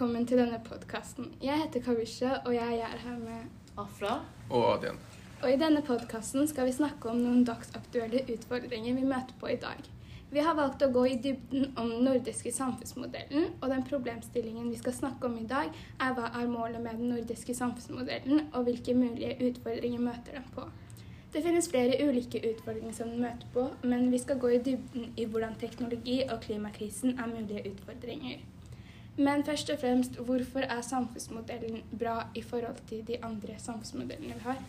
velkommen til denne podkasten. Jeg heter Kavisha, og jeg er her med Afra. Og Adrian. Og i denne podkasten skal vi snakke om noen dagsaktuelle utfordringer vi møter på i dag. Vi har valgt å gå i dybden om den nordiske samfunnsmodellen, og den problemstillingen vi skal snakke om i dag, er hva er målet med den nordiske samfunnsmodellen, og hvilke mulige utfordringer møter den på. Det finnes flere ulike utfordringer som den møter på, men vi skal gå i dybden i hvordan teknologi og klimakrisen er mulige utfordringer. Men først og fremst, hvorfor er samfunnsmodellen bra i forhold til de andre samfunnsmodellene vi har?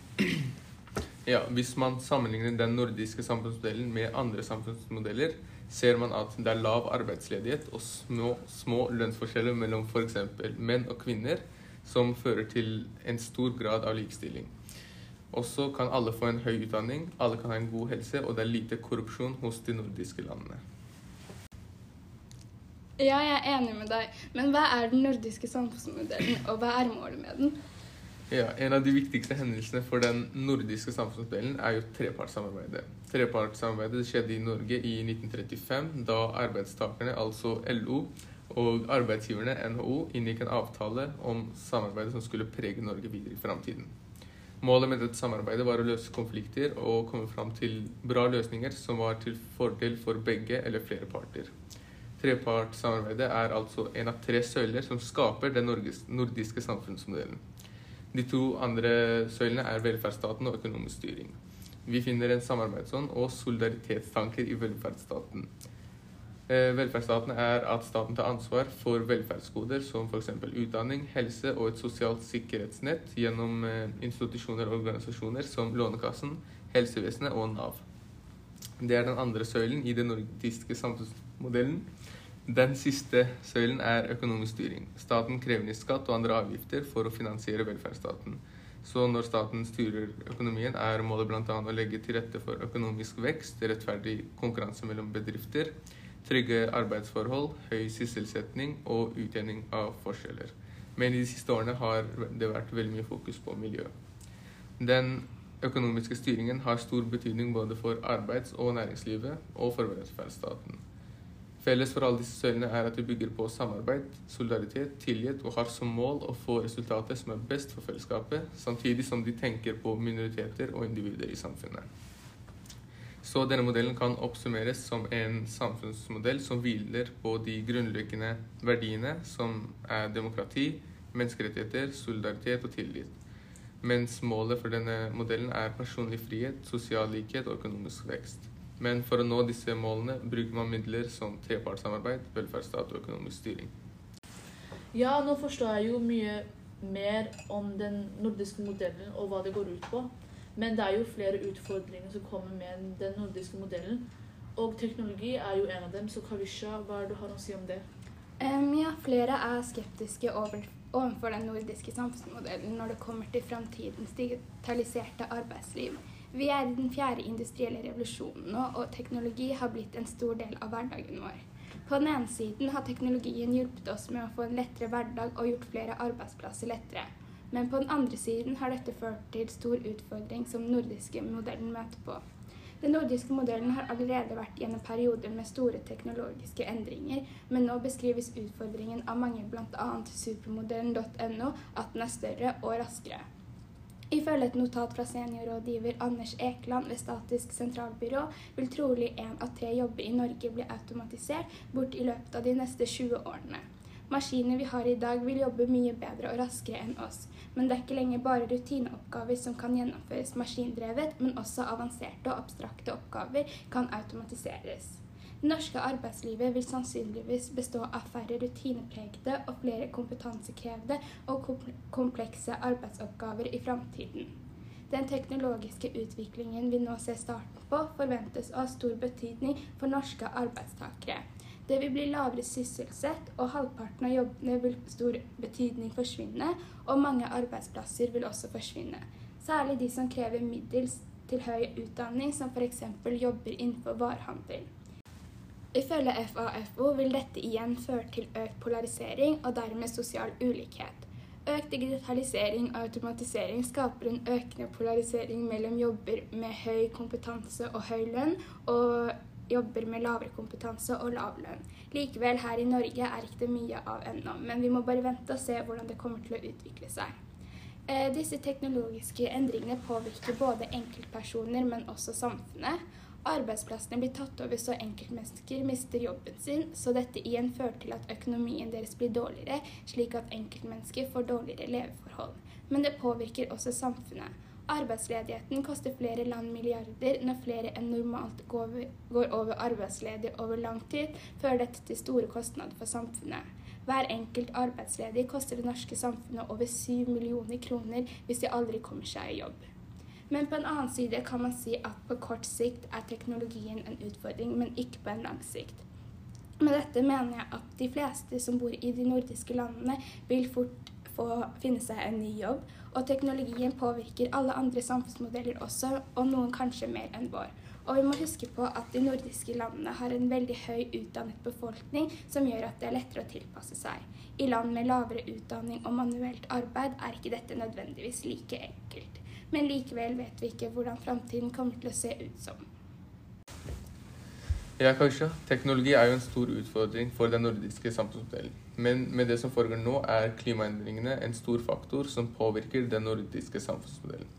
Ja, Hvis man sammenligner den nordiske samfunnsmodellen med andre samfunnsmodeller, ser man at det er lav arbeidsledighet og små, små lønnsforskjeller mellom f.eks. menn og kvinner, som fører til en stor grad av likestilling. Også kan alle få en høy utdanning, alle kan ha en god helse, og det er lite korrupsjon hos de nordiske landene. Ja, jeg er enig med deg, men hva er den nordiske samfunnsmodellen, og hva er målet med den? Ja, En av de viktigste hendelsene for den nordiske samfunnsmodellen er jo trepartssamarbeidet. Trepartssamarbeidet skjedde i Norge i 1935, da arbeidstakerne, altså LO, og arbeidsgiverne, NHO, inngikk en avtale om samarbeidet som skulle prege Norge videre i framtiden. Målet med dette samarbeidet var å løse konflikter og komme fram til bra løsninger som var til fordel for begge eller flere parter. Trepartssamarbeidet er altså en av tre søyler som skaper den nordiske samfunnsmodellen. De to andre søylene er velferdsstaten og økonomisk styring. Vi finner en samarbeidsånd og solidaritetstanker i velferdsstaten. Eh, velferdsstaten er at staten tar ansvar for velferdsgoder som f.eks. utdanning, helse og et sosialt sikkerhetsnett gjennom eh, institusjoner og organisasjoner som Lånekassen, helsevesenet og Nav. Det er den andre søylen i det nordiske samfunnsmodellen. Den siste søylen er økonomisk styring. Staten krever inn skatt og andre avgifter for å finansiere velferdsstaten. Så når staten styrer økonomien, er målet bl.a. å legge til rette for økonomisk vekst, rettferdig konkurranse mellom bedrifter, trygge arbeidsforhold, høy sysselsetting og utjevning av forskjeller. Men i de siste årene har det vært veldig mye fokus på miljø. Den økonomiske styringen har stor betydning både for arbeids- og næringslivet og for velferdsstaten. Felles for alle disse søylene er at de bygger på samarbeid, solidaritet, tillit og har som mål å få resultater som er best for fellesskapet, samtidig som de tenker på minoriteter og individer i samfunnet. Så denne modellen kan oppsummeres som en samfunnsmodell som hviler på de grunnleggende verdiene som er demokrati, menneskerettigheter, solidaritet og tillit. Mens målet for denne modellen er personlig frihet, sosial likhet og økonomisk vekst. Men for å nå disse målene bruker man midler som trepartssamarbeid, velferdsstat og økonomisk styring. Ja, nå forstår jeg jo mye mer om den nordiske modellen og hva det går ut på. Men det er jo flere utfordringer som kommer med den nordiske modellen. Og teknologi er jo en av dem, så Kavisha, hva er det du har å si om det? Um, ja, flere er skeptiske over, overfor den nordiske samfunnsmodellen når det kommer til framtidens digitaliserte arbeidsliv. Vi er i den fjerde industrielle revolusjonen nå, og teknologi har blitt en stor del av hverdagen vår. På den ene siden har teknologien hjulpet oss med å få en lettere hverdag og gjort flere arbeidsplasser lettere. Men på den andre siden har dette ført til stor utfordring som den nordiske modellen møter på. Den nordiske modellen har allerede vært gjennom perioder med store teknologiske endringer, men nå beskrives utfordringen av mange, bl.a. supermodellen.no, at den er større og raskere. Ifølge et notat fra seniorrådgiver Anders Ekeland ved Statisk sentralbyrå vil trolig én av tre jobber i Norge bli automatisert bort i løpet av de neste 20 årene. Maskiner vi har i dag vil jobbe mye bedre og raskere enn oss, men det er ikke lenger bare rutineoppgaver som kan gjennomføres maskindrevet, men også avanserte og abstrakte oppgaver kan automatiseres. Det norske arbeidslivet vil sannsynligvis bestå av færre rutinepregede og flere kompetansekrevde og komplekse arbeidsoppgaver i framtiden. Den teknologiske utviklingen vi nå ser starten på, forventes å ha stor betydning for norske arbeidstakere. Det vil bli lavere sysselsett, og halvparten av jobbene vil stor betydning forsvinne, og mange arbeidsplasser vil også forsvinne. Særlig de som krever middels til høy utdanning, som f.eks. jobber innenfor varehandel. Ifølge FAFO vil dette igjen føre til økt polarisering og dermed sosial ulikhet. Økt digitalisering og automatisering skaper en økende polarisering mellom jobber med høy kompetanse og høy lønn, og jobber med lavere kompetanse og lav lønn. Likevel, her i Norge er ikke det mye av ennå, men vi må bare vente og se hvordan det kommer til å utvikle seg. Eh, disse teknologiske endringene påvirker både enkeltpersoner, men også samfunnet. Arbeidsplassene blir tatt over så enkeltmennesker mister jobben sin, så dette igjen fører til at økonomien deres blir dårligere, slik at enkeltmennesker får dårligere leveforhold. Men det påvirker også samfunnet. Arbeidsledigheten koster flere land milliarder. Når flere enn normalt går over arbeidsledig over lang tid, fører dette til store kostnader for samfunnet. Hver enkelt arbeidsledig koster det norske samfunnet over 7 millioner kroner hvis de aldri kommer seg i jobb. Men på en annen side kan man si at på kort sikt er teknologien en utfordring, men ikke på en lang sikt. Med dette mener jeg at de fleste som bor i de nordiske landene, vil fort få finne seg en ny jobb, og teknologien påvirker alle andre samfunnsmodeller også, og noen kanskje mer enn vår. Og vi må huske på at de nordiske landene har en veldig høy utdannet befolkning, som gjør at det er lettere å tilpasse seg. I land med lavere utdanning og manuelt arbeid er ikke dette nødvendigvis like enkelt. Men likevel vet vi ikke hvordan framtiden kommer til å se ut som. Ja, kanskje. Teknologi er jo en stor utfordring for den nordiske samfunnsmodellen. Men med det som foregår nå, er klimaendringene en stor faktor som påvirker den nordiske samfunnsmodellen.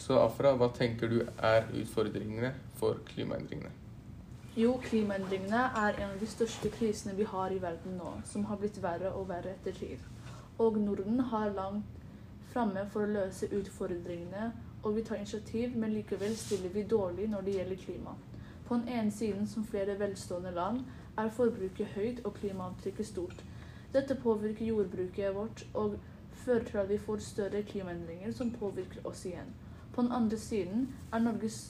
Så Afra, hva tenker du er utfordringene for klimaendringene? Jo, klimaendringene er en av de største krisene vi har i verden nå, som har blitt verre og verre etter tid. Og Norden har langt framme for å løse utfordringene, og vi tar initiativ, men likevel stiller vi dårlig når det gjelder klima. På den ene siden, som flere velstående land, er forbruket høyt og klimaavtrykket stort. Dette påvirker jordbruket vårt og fører til at vi får større klimaendringer som påvirker oss igjen. På den andre siden er Norges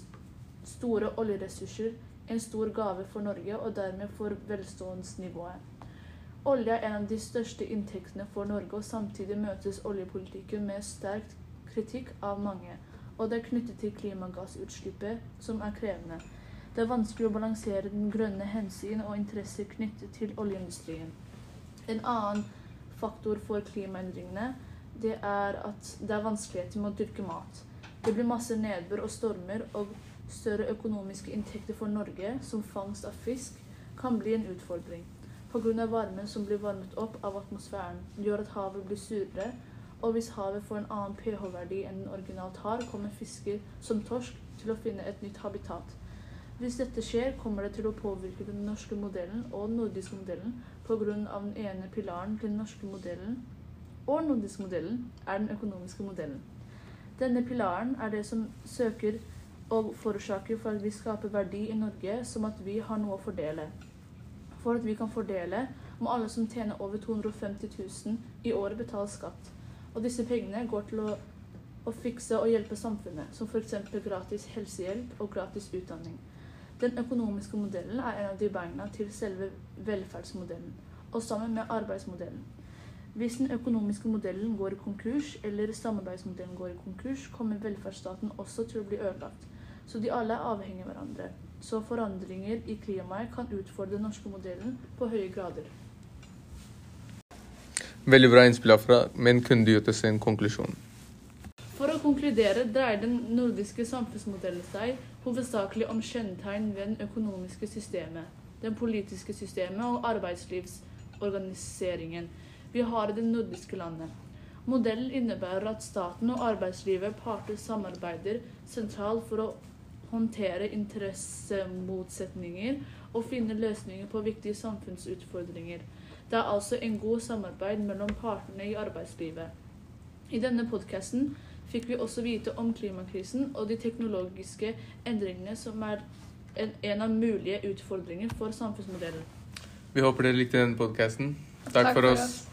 store oljeressurser en stor gave for Norge og dermed for velstandsnivået. Olje er en av de største inntektene for Norge, og samtidig møtes oljepolitikken med sterk kritikk av mange. Og det er knyttet til klimagassutslippet, som er krevende. Det er vanskelig å balansere den grønne hensyn og interesser knyttet til oljeindustrien. En annen faktor for klimaendringene det er at det er vanskeligheter med å dyrke mat. Det blir masse nedbør og stormer, og større økonomiske inntekter for Norge, som fangst av fisk, kan bli en utfordring. Pga. varmen som blir varmet opp av atmosfæren, gjør at havet blir surere, og hvis havet får en annen pH-verdi enn den originalt har, kommer fisker som torsk til å finne et nytt habitat. Hvis dette skjer, kommer det til å påvirke den norske modellen og den nordiske modellen pga. den ene pilaren til den norske modellen og den nordiske modellen er den økonomiske modellen. Denne pilaren er det som søker og forårsaker for at vi skaper verdi i Norge, som at vi har noe å fordele for at vi kan fordele, må alle som tjener over 250 000 i året, betale skatt. Og disse pengene går til å, å fikse og hjelpe samfunnet, som f.eks. gratis helsehjelp og gratis utdanning. Den økonomiske modellen er en av de beina til selve velferdsmodellen, og sammen med arbeidsmodellen. Hvis den økonomiske modellen går i konkurs, eller samarbeidsmodellen går i konkurs, kommer velferdsstaten også til å bli ødelagt. Så de alle er avhengig av hverandre så forandringer i klimaet kan utfordre den norske modellen på høye grader. Veldig bra innspill herfra, men kunne du gjort en konklusjon? For å konkludere dreier den nordiske samfunnsmodellen seg hovedsakelig om kjennetegn ved det økonomiske systemet, det politiske systemet og arbeidslivsorganiseringen vi har i det nordiske landet. Modellen innebærer at staten og arbeidslivet parter samarbeider sentralt for å håndtere interessemotsetninger og finne løsninger på viktige samfunnsutfordringer. Det er altså en god samarbeid mellom partene i arbeidslivet. I denne podkasten fikk vi også vite om klimakrisen og de teknologiske endringene som er en av mulige utfordringer for samfunnsmodellen. Vi håper dere likte denne podkasten. Takk, Takk, for oss.